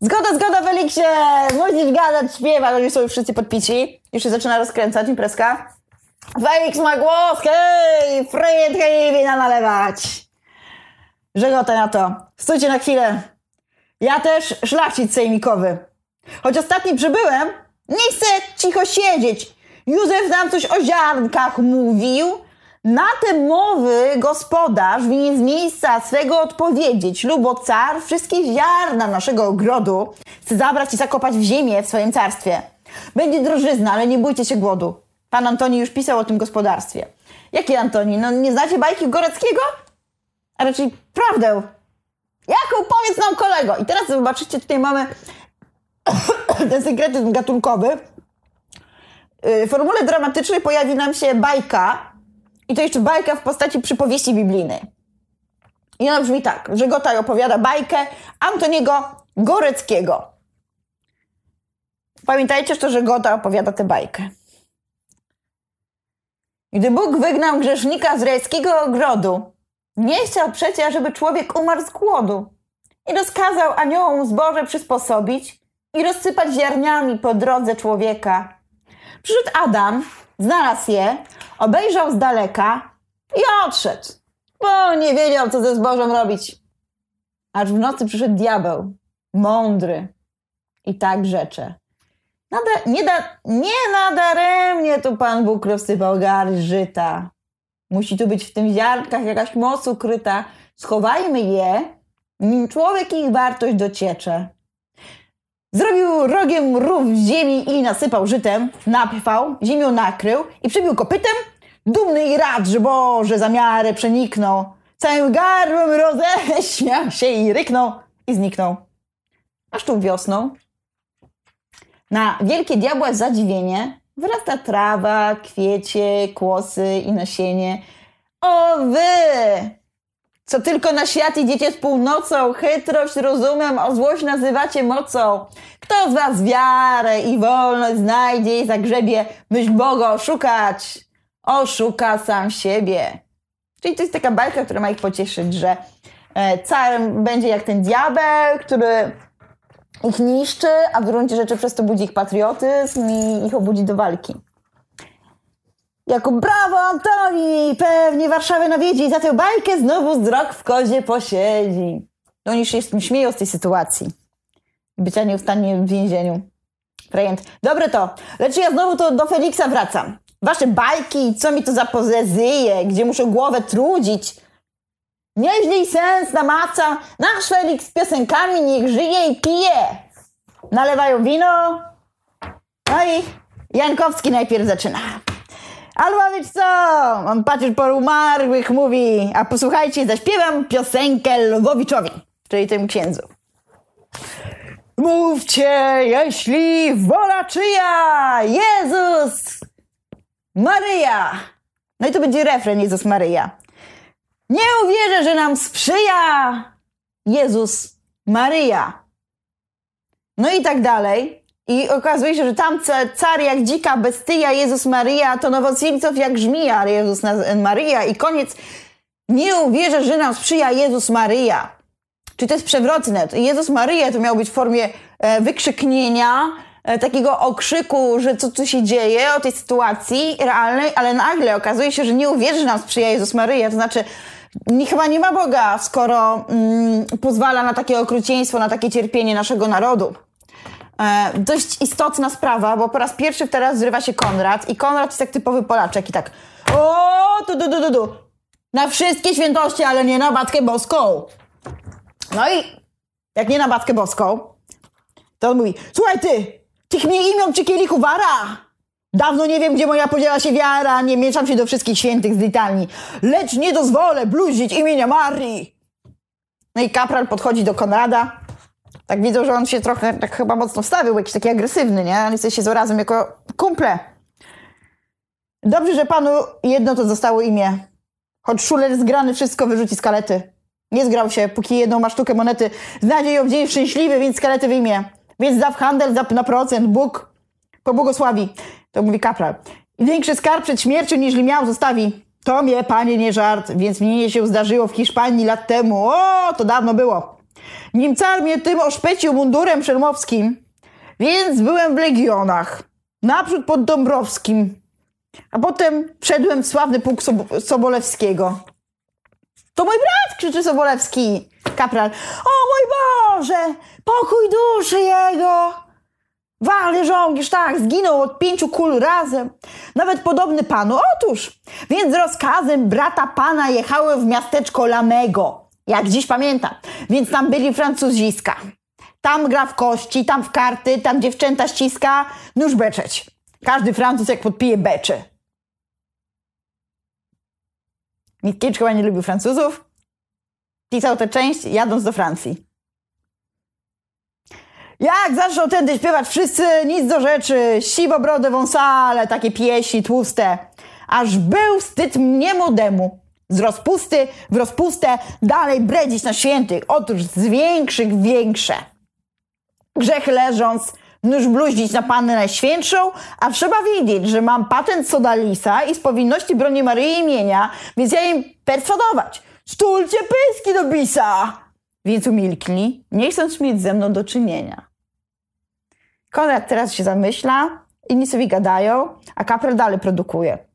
Zgoda, zgoda, Feliksie! Musisz gadać, śpiewać. Oni są już wszyscy podpici. Już się zaczyna rozkręcać imprezka. Felix ma głos, hej! Fryjet, hej, wina nalewać! Żegota na to. Stójcie na chwilę. Ja też szlachcic sejmikowy. Choć ostatni przybyłem, nie chcę cicho siedzieć. Józef nam coś o ziarnkach mówił. Na te mowy gospodarz winien z miejsca swego odpowiedzieć. Lubo car wszystkie ziarna naszego ogrodu chce zabrać i zakopać w ziemię w swoim carstwie. Będzie drożyzna, ale nie bójcie się głodu. Pan Antoni już pisał o tym gospodarstwie. Jaki Antoni? No nie znacie bajki Goreckiego? A raczej prawdę. Jaką? Powiedz nam kolego. I teraz zobaczycie, tutaj mamy ten sekretyzm gatunkowy. W formule dramatycznej pojawi nam się bajka i to jeszcze bajka w postaci przypowieści biblijnej. I ona brzmi tak, że Gotaj opowiada bajkę Antoniego Goreckiego. Pamiętajcie to, że Gota opowiada tę bajkę. Gdy Bóg wygnał grzesznika z rajskiego ogrodu, nie chciał przecież, żeby człowiek umarł z głodu. I rozkazał aniołom zboże przysposobić i rozsypać ziarniami po drodze człowieka. Przyszedł Adam, znalazł je, obejrzał z daleka i odszedł, bo nie wiedział, co ze zbożem robić. Aż w nocy przyszedł diabeł, mądry i tak rzecze. Nada, nie, da, nie nadaremnie tu Pan Bóg rozsypał gary żyta. Musi tu być w tym ziarnkach jakaś moc ukryta. Schowajmy je, nim człowiek ich wartość dociecze. Zrobił rogiem rów w ziemi i nasypał żytem, napchał, ziemią nakrył i przybił kopytem, dumny i rad, że Boże zamiary przeniknął. Całym gardłem roześmiał się i ryknął i zniknął. Aż tu wiosną na wielkie diabła zadziwienie wyrasta trawa, kwiecie, kłosy i nasienie. O wy! Co tylko na świat idziecie z północą, chytrość rozumem, o złość nazywacie mocą. Kto z was wiarę i wolność znajdzie i zagrzebie, myśl Boga oszukać, oszuka sam siebie. Czyli to jest taka bajka, która ma ich pocieszyć, że e, carem będzie jak ten diabeł, który ich niszczy, a w gruncie rzeczy przez to budzi ich patriotyzm i ich obudzi do walki. Jako brawo Antoni, pewnie Warszawę nawiedzi i za tę bajkę znowu wzrok w kozie posiedzi. No oni się śmieją z tej sytuacji. Bycia nieustannie w więzieniu. Frejent. Dobre to, lecz ja znowu to do Feliksa wracam. Wasze bajki, co mi to za pozezyje, gdzie muszę głowę trudzić. Nieźle i sens namaca. Nasz Felix z piosenkami niech żyje i pije. Nalewają wino. No i Jankowski najpierw zaczyna. Albo wiesz co, on patrzy po umarłych, mówi, a posłuchajcie, zaśpiewam piosenkę Lwowiczowi, czyli tym księdzu. Mówcie, jeśli wola czyja, Jezus, Maryja. No i to będzie refren Jezus Maryja. Nie uwierzę, że nam sprzyja Jezus Maryja. No i tak dalej. I okazuje się, że tam car jak dzika bestia, Jezus Maryja, to nowocjeńców jak żmija, Jezus Maryja i koniec. Nie uwierzę, że nam sprzyja Jezus Maryja. Czy to jest przewrotne? Jezus Maryja to miało być w formie e, wykrzyknienia, e, takiego okrzyku, że co tu się dzieje, o tej sytuacji realnej, ale nagle okazuje się, że nie uwierzy, że nam sprzyja Jezus Maryja. To znaczy, nie, chyba nie ma Boga, skoro mm, pozwala na takie okrucieństwo, na takie cierpienie naszego narodu. E, dość istotna sprawa, bo po raz pierwszy teraz zrywa się Konrad i Konrad jest jak typowy Polaczek i tak o, tu, tu, tu, tu, tu. Na wszystkie świętości, ale nie na Matkę Boską. No i jak nie na Matkę Boską, to on mówi, słuchaj ty, tych mnie imion czy kielichu wara. Dawno nie wiem, gdzie moja podziela się wiara, nie mieszam się do wszystkich świętych z litalni, lecz nie dozwolę bluźnić imienia Marii. No i kapral podchodzi do Konrada. Tak widzą, że on się trochę tak chyba mocno wstawił, jakiś taki agresywny, nie? On chce się z razem jako kumple. Dobrze, że panu jedno to zostało imię. Choć szuler zgrany wszystko wyrzuci z kalety. Nie zgrał się, póki jedną ma sztukę monety. Znajdzie ją w dzień szczęśliwy, więc z kalety wyjmie. Więc w handel za, na procent. Bóg pobłogosławi. To mówi kapral. I większy skarb przed śmiercią niż miał zostawi. To mnie, panie, nie żart, więc mnie się zdarzyło w Hiszpanii lat temu. O, to dawno było. Nim car mnie tym oszpecił mundurem szelmowskim, więc byłem w legionach. Naprzód pod Dąbrowskim, a potem wszedłem w sławny pułk Sob- Sobolewskiego. To mój brat! krzyczy Sobolewski. Kapral. O mój Boże! Pokój duszy jego! Walny żołnierz, tak, zginął od pięciu kul razem. Nawet podobny panu. Otóż, więc rozkazem brata pana jechały w miasteczko Lamego. Jak dziś pamiętam. Więc tam byli Francuziska. Tam gra w kości, tam w karty, tam dziewczęta ściska. Nóż beczeć. Każdy Francuz jak podpije beczy. Mickiewicz chyba nie lubił Francuzów. Pisał tę część jadąc do Francji. Jak zaczął tędy śpiewać wszyscy, nic do rzeczy, siwobrode wąsale, takie pieśni tłuste. Aż był wstyd mnie młodemu. Z rozpusty w rozpustę dalej bredzić na świętych. Otóż z większych większe. Grzech leżąc, nóż bluździć na Pannę Najświętszą, a trzeba wiedzieć, że mam patent Sodalisa i z powinności broni Maryi imienia, więc ja im perswadować. Stulcie pyski do bisa! Więc umilkli, nie chcąc mieć ze mną do czynienia. Konrad teraz się zamyśla, inni sobie gadają, a Kapral dalej produkuje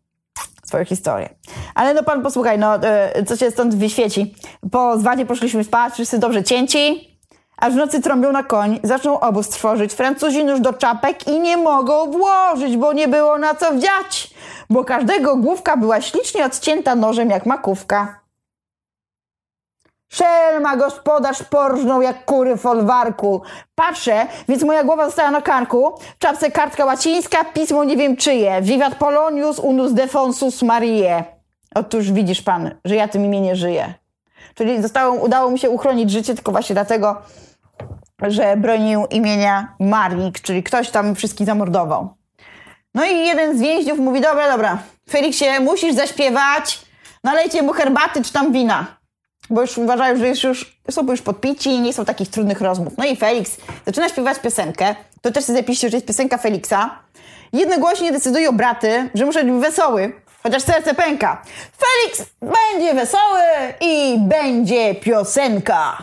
swoją historię. Ale no pan posłuchaj, no e, co się stąd wyświeci. Po zwadzie poszliśmy spać, wszyscy dobrze cięci, aż w nocy trąbią na koń, zaczną obóz trwożyć. Francuzi nóż do czapek i nie mogą włożyć, bo nie było na co wdziać, bo każdego główka była ślicznie odcięta nożem jak makówka. Szelma gospodarz porżnął jak kury w folwarku. Patrzę, więc moja głowa została na karku. Czapce kartka łacińska, pismo nie wiem czyje. Vivat Polonius unus defonsus Marie. Otóż widzisz pan, że ja tym imieniem żyję. Czyli zostało, udało mi się uchronić życie tylko właśnie dlatego, że bronił imienia Marii, czyli ktoś tam wszystkich zamordował. No i jeden z więźniów mówi, dobra, dobra, Feliksie, musisz zaśpiewać, nalejcie mu herbaty czy tam wina bo już uważają, że już, już są już podpici i nie są takich trudnych rozmów. No i Felix zaczyna śpiewać piosenkę. To też sobie zapiszcie, że jest piosenka Feliksa. Jednogłośnie decydują braty, że muszę być wesoły, chociaż serce pęka. Felix będzie wesoły i będzie piosenka.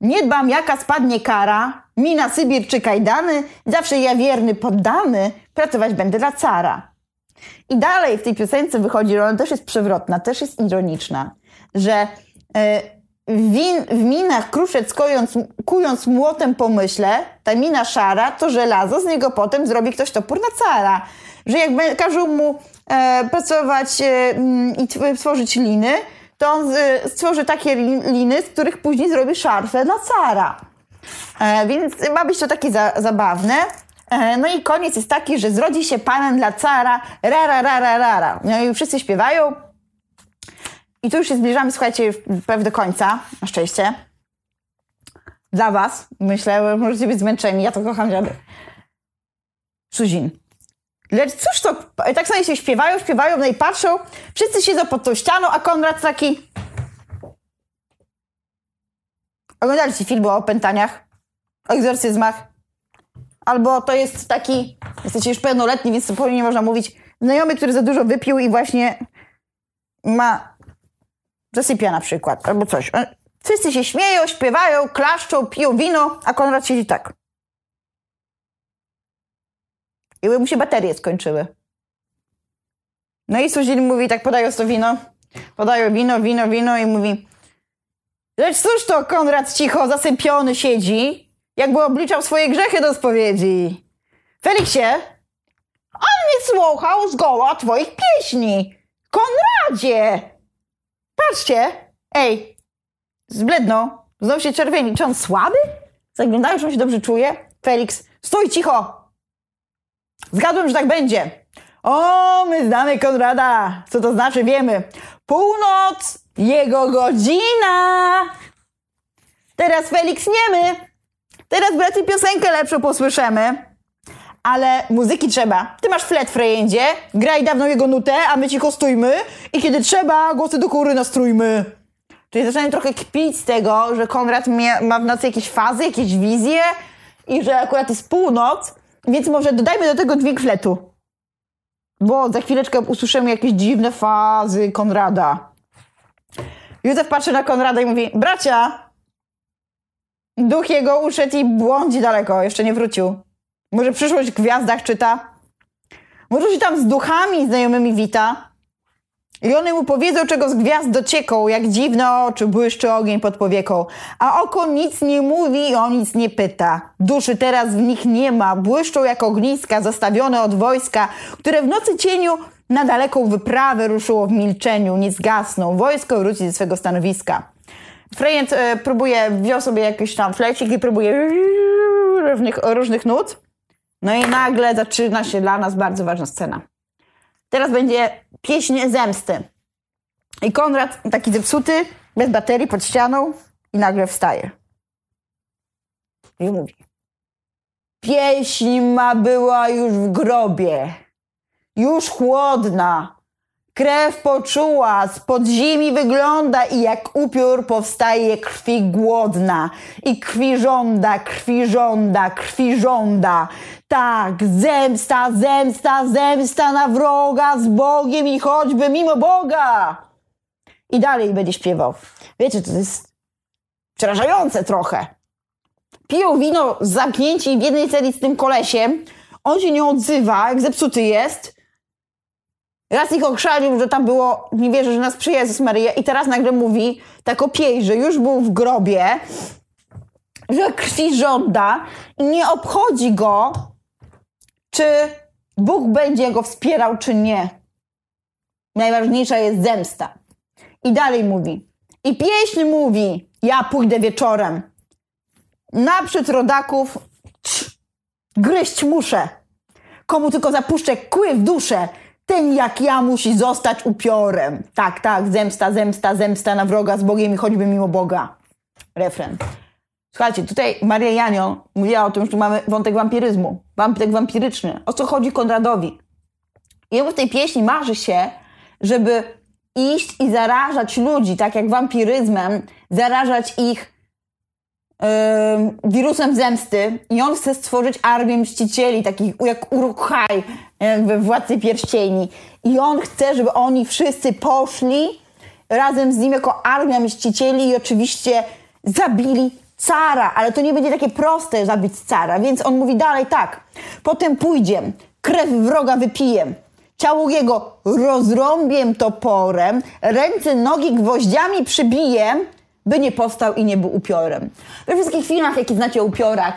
Nie dbam, jaka spadnie kara, mi na Sybir czy kajdany, zawsze ja wierny poddany, pracować będę dla cara. I dalej w tej piosence wychodzi, że ona też jest przewrotna, też jest ironiczna, że win, w minach kruszec kojąc, kując młotem pomyśle, ta mina szara to żelazo, z niego potem zrobi ktoś topór na cara. Że jak każą mu e, pracować e, i tworzyć liny, to on e, stworzy takie liny, z których później zrobi szarfę na cara. E, więc ma być to takie za, zabawne. E, no i koniec jest taki, że zrodzi się panem dla cara, rara, rara, rara. No i wszyscy śpiewają, i tu już się zbliżamy, słuchajcie, prawie do końca, na szczęście. Dla was, myślę, możecie być zmęczeni, ja to kocham dziady. Suzin. Lecz cóż to, tak sobie się śpiewają, śpiewają, no i patrzą, wszyscy siedzą pod tą ścianą, a Konrad taki... Oglądaliście filmy o opętaniach, o egzorcyzmach? Albo to jest taki, jesteście już pełnoletni, więc zupełnie nie można mówić, znajomy, który za dużo wypił i właśnie ma zasypia na przykład, albo coś. Wszyscy się śmieją, śpiewają, klaszczą, piją wino, a Konrad siedzi tak. I mu się baterie skończyły. No i Suzin mówi, tak podają to wino, podają wino, wino, wino i mówi Lecz cóż to Konrad cicho, zasypiony siedzi, jakby obliczał swoje grzechy do spowiedzi. Feliksie, on nie słuchał zgoła twoich pieśni. Konradzie! Patrzcie! Ej! Zbledną. Znowu się czerwieni. Czy on słaby? Zaglądają, czy on się dobrze czuje? Felix, stój cicho! Zgadłem, że tak będzie. O, my znamy Konrada. Co to znaczy, wiemy. Północ, jego godzina. Teraz Felix niemy. Teraz braty piosenkę lepszą posłyszymy. Ale muzyki trzeba. Ty masz flet, Frejendzie, graj dawno jego nutę, a my ci kostujmy i kiedy trzeba, głosy do góry nastrójmy. Czyli zaczynam trochę kpić z tego, że Konrad ma w nocy jakieś fazy, jakieś wizje i że akurat jest północ, więc może dodajmy do tego dźwięk fletu. Bo za chwileczkę usłyszymy jakieś dziwne fazy Konrada. Józef patrzy na Konrada i mówi, bracia, duch jego uszedł i błądzi daleko, jeszcze nie wrócił. Może przyszłość w gwiazdach czyta? Może się tam z duchami znajomymi wita? I one mu powiedzą, czego z gwiazd docieką, jak dziwne oczy, błyszczy ogień pod powieką. A oko nic nie mówi i on nic nie pyta. Duszy teraz w nich nie ma, błyszczą jak ogniska zastawione od wojska, które w nocy cieniu na daleką wyprawę ruszyło w milczeniu, nie zgasną. Wojsko wróci ze swego stanowiska. Frejent e, próbuje, wziął sobie jakiś tam flecik i próbuje różnych, różnych nut. No i nagle zaczyna się dla nas bardzo ważna scena. Teraz będzie pieśń zemsty. I Konrad, taki zepsuty, bez baterii, pod ścianą i nagle wstaje. I mówi. Pieśń ma była już w grobie, już chłodna. Krew poczuła, z podziemi wygląda i jak upiór powstaje krwi głodna. I krwi żąda, krwi żąda, krwi żąda. Tak, zemsta, zemsta, zemsta na wroga z Bogiem i choćby mimo Boga. I dalej będzie śpiewał. Wiecie, to jest przerażające trochę. Piją wino zamknięci w jednej celi z tym kolesiem. On się nie odzywa, jak zepsuty jest. Raz ich okrzalił, że tam było, nie wierzę, że nas przyje Jezus Maryja i teraz nagle mówi tak opiej, że już był w grobie, że krwi żąda i nie obchodzi go, czy Bóg będzie go wspierał, czy nie. Najważniejsza jest zemsta. I dalej mówi. I pieśń mówi, ja pójdę wieczorem. Naprzód rodaków cz, gryźć muszę. Komu tylko zapuszczę kły w duszę, ten jak ja musi zostać upiorem. Tak, tak, zemsta, zemsta, zemsta na wroga z Bogiem i choćby mimo Boga. Refren. Słuchajcie, tutaj Maria Janio mówiła o tym, że tu mamy wątek wampiryzmu, wątek wampiryczny. O co chodzi Konradowi? Jemu w tej pieśni marzy się, żeby iść i zarażać ludzi, tak jak wampiryzmem, zarażać ich wirusem zemsty i on chce stworzyć armię mścicieli, takich jak Uruk-hai we Władcy Pierścieni. I on chce, żeby oni wszyscy poszli razem z nim jako armia mścicieli i oczywiście zabili cara, ale to nie będzie takie proste zabić cara, więc on mówi dalej tak. Potem pójdzie, krew wroga wypiję, ciało jego rozrąbiem toporem, ręce, nogi gwoździami przybiję, by nie powstał i nie był upiorem. We wszystkich filmach, jakie znacie o upiorach,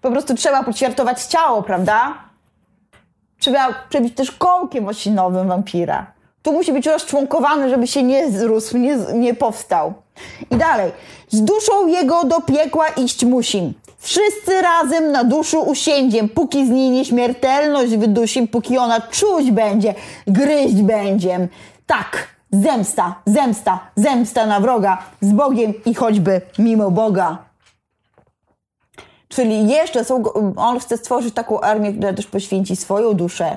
po prostu trzeba poćwiartować ciało, prawda? Trzeba przebić też kołkiem osinowym wampira. Tu musi być rozczłonkowany, żeby się nie zrósł, nie, nie powstał. I dalej. Z duszą jego do piekła iść musim. Wszyscy razem na duszu usiędziem, póki z niej nieśmiertelność wydusim, póki ona czuć będzie, gryźć będzie. Tak, zemsta, zemsta, zemsta na wroga, z Bogiem i choćby mimo Boga. Czyli jeszcze są, on chce stworzyć taką armię, która też poświęci swoją duszę.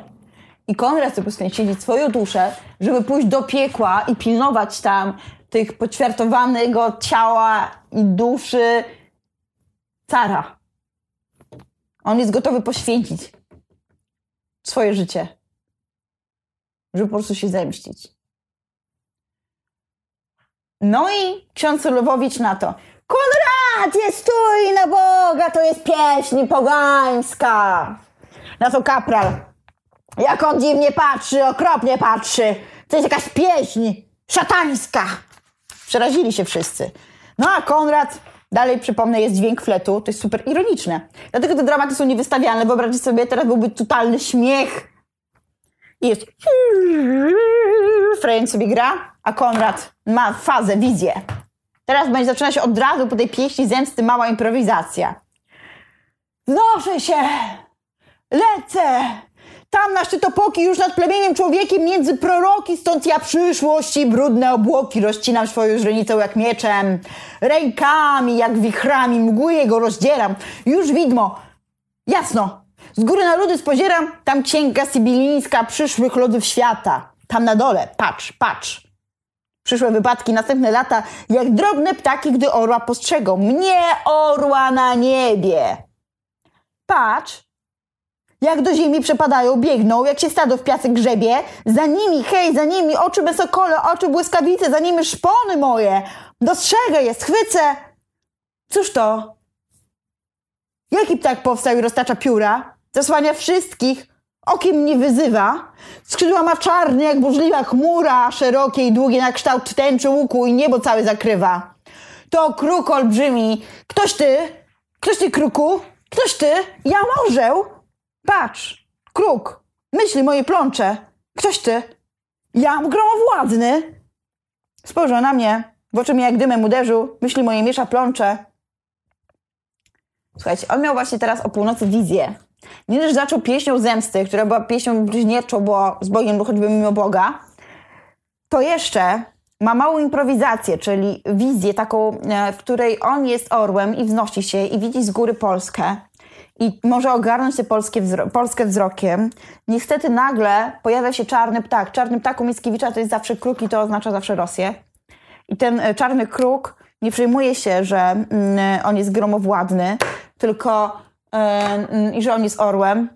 I Konrad chce poświęcić swoją duszę, żeby pójść do piekła i pilnować tam tych poćwiartowanego ciała i duszy cara. On jest gotowy poświęcić swoje życie, żeby po prostu się zemścić. No i ksiądz Lwowicz na to. Konrad, jest stój na Boga, to jest pieśń pogańska. Na to kapral. Jak on dziwnie patrzy, okropnie patrzy. To jest jakaś pieśń szatańska. Przerazili się wszyscy. No a Konrad, dalej przypomnę, jest dźwięk fletu. To jest super ironiczne. Dlatego te dramaty są niewystawiane. Wyobraźcie sobie, teraz byłby totalny śmiech. I jest... Frejn sobie gra, a Konrad ma fazę, wizję. Teraz będzie zaczyna się od razu po tej pieśni zemsty mała improwizacja. Wnoszę się, lecę, Tam na szczytopoki już nad plemieniem człowiekiem między proroki, stąd ja przyszłości brudne obłoki rozcinam swoją źrenicą jak mieczem. Rękami jak wichrami mgły jego rozdzieram. Już widmo, jasno, z góry na ludy spozieram, tam księga sybilińska przyszłych lodów świata. Tam na dole, patrz, patrz. Przyszłe wypadki, następne lata, jak drobne ptaki, gdy orła postrzegą. Mnie orła na niebie. Patrz, jak do ziemi przepadają, biegną, jak się stado w piasek grzebie. Za nimi, hej, za nimi, oczy besokole, oczy błyskawice, za nimi szpony moje. Dostrzegę je, schwycę. Cóż to? Jaki ptak powstał i roztacza pióra? Zasłania wszystkich, okiem mnie wyzywa. Skrzydła ma czarne jak burzliwa chmura, szerokie i długie na kształt tęczy łuku i niebo całe zakrywa. To kruk olbrzymi. Ktoś ty? Ktoś ty, kruku? Ktoś ty? Ja morzeł? Patrz, kruk, myśli moje plącze. Ktoś ty? Ja gromowładny? Spojrzał na mnie, w oczy mi jak dymem uderzył, myśli moje miesza plącze. Słuchajcie, on miał właśnie teraz o północy wizję. Nie też zaczął pieśnią zemsty, która była pieśnią bliźnieczą, bo z Bogiem choćby mimo Boga, to jeszcze ma małą improwizację, czyli wizję taką, e, w której on jest orłem i wznosi się i widzi z góry Polskę i może ogarnąć tę wzro Polskę wzrokiem. Niestety nagle pojawia się czarny ptak. Czarny ptak u Mickiewicza to jest zawsze kruk i to oznacza zawsze Rosję. I ten e, czarny kruk nie przejmuje się, że mm, on jest gromowładny, tylko i że on jest orłem.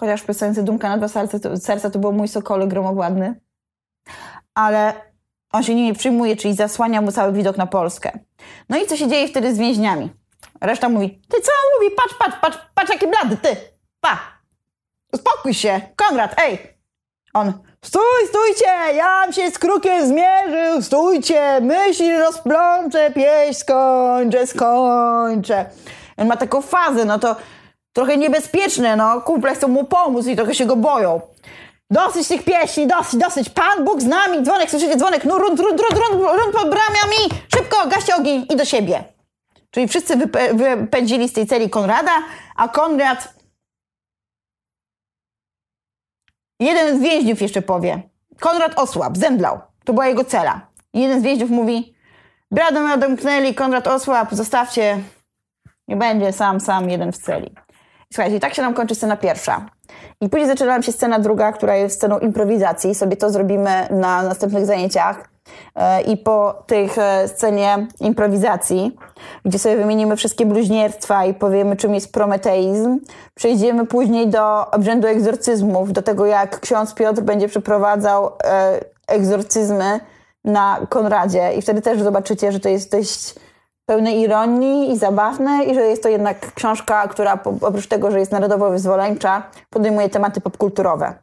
Chociaż w piosence Dumka na dwa serca to, serca to był mój sokole gromowładny. Ale on się nie przyjmuje, czyli zasłania mu cały widok na Polskę. No i co się dzieje wtedy z więźniami? Reszta mówi, ty co on mówi? Patrz, patrz, patrz, patrz jaki blady, ty, pa. Uspokój się, Konrad, ej. On, stój, stójcie, jam się z krukiem zmierzył, stójcie, myśli rozplączę, pieśń skończę, skończę. On ma taką fazę, no to trochę niebezpieczne, no, kumple chcą mu pomóc i trochę się go boją. Dosyć tych pieśni, dosyć, dosyć. Pan Bóg z nami, dzwonek, słyszycie dzwonek, no rund, rund, rund, rund, rund pod bramiami, szybko, gaście ogień i do siebie. Czyli wszyscy wypędzili z tej celi Konrada, a Konrad. Jeden z więźniów jeszcze powie. Konrad osłab, zemdlał. To była jego cela. Jeden z więźniów mówi: Bradę odemknęli, Konrad osłab, zostawcie. Nie będzie sam, sam jeden w celi. Słuchajcie, i tak się nam kończy scena pierwsza. I później zaczyna nam się scena druga, która jest sceną improwizacji. Sobie to zrobimy na następnych zajęciach. E, I po tych e, scenie improwizacji, gdzie sobie wymienimy wszystkie bluźnierstwa i powiemy, czym jest prometeizm, przejdziemy później do obrzędu egzorcyzmów, do tego, jak ksiądz Piotr będzie przeprowadzał e, egzorcyzmy na Konradzie. I wtedy też zobaczycie, że to jest dość pełne ironii i zabawne i że jest to jednak książka, która oprócz tego, że jest narodowo-wyzwoleńcza, podejmuje tematy popkulturowe.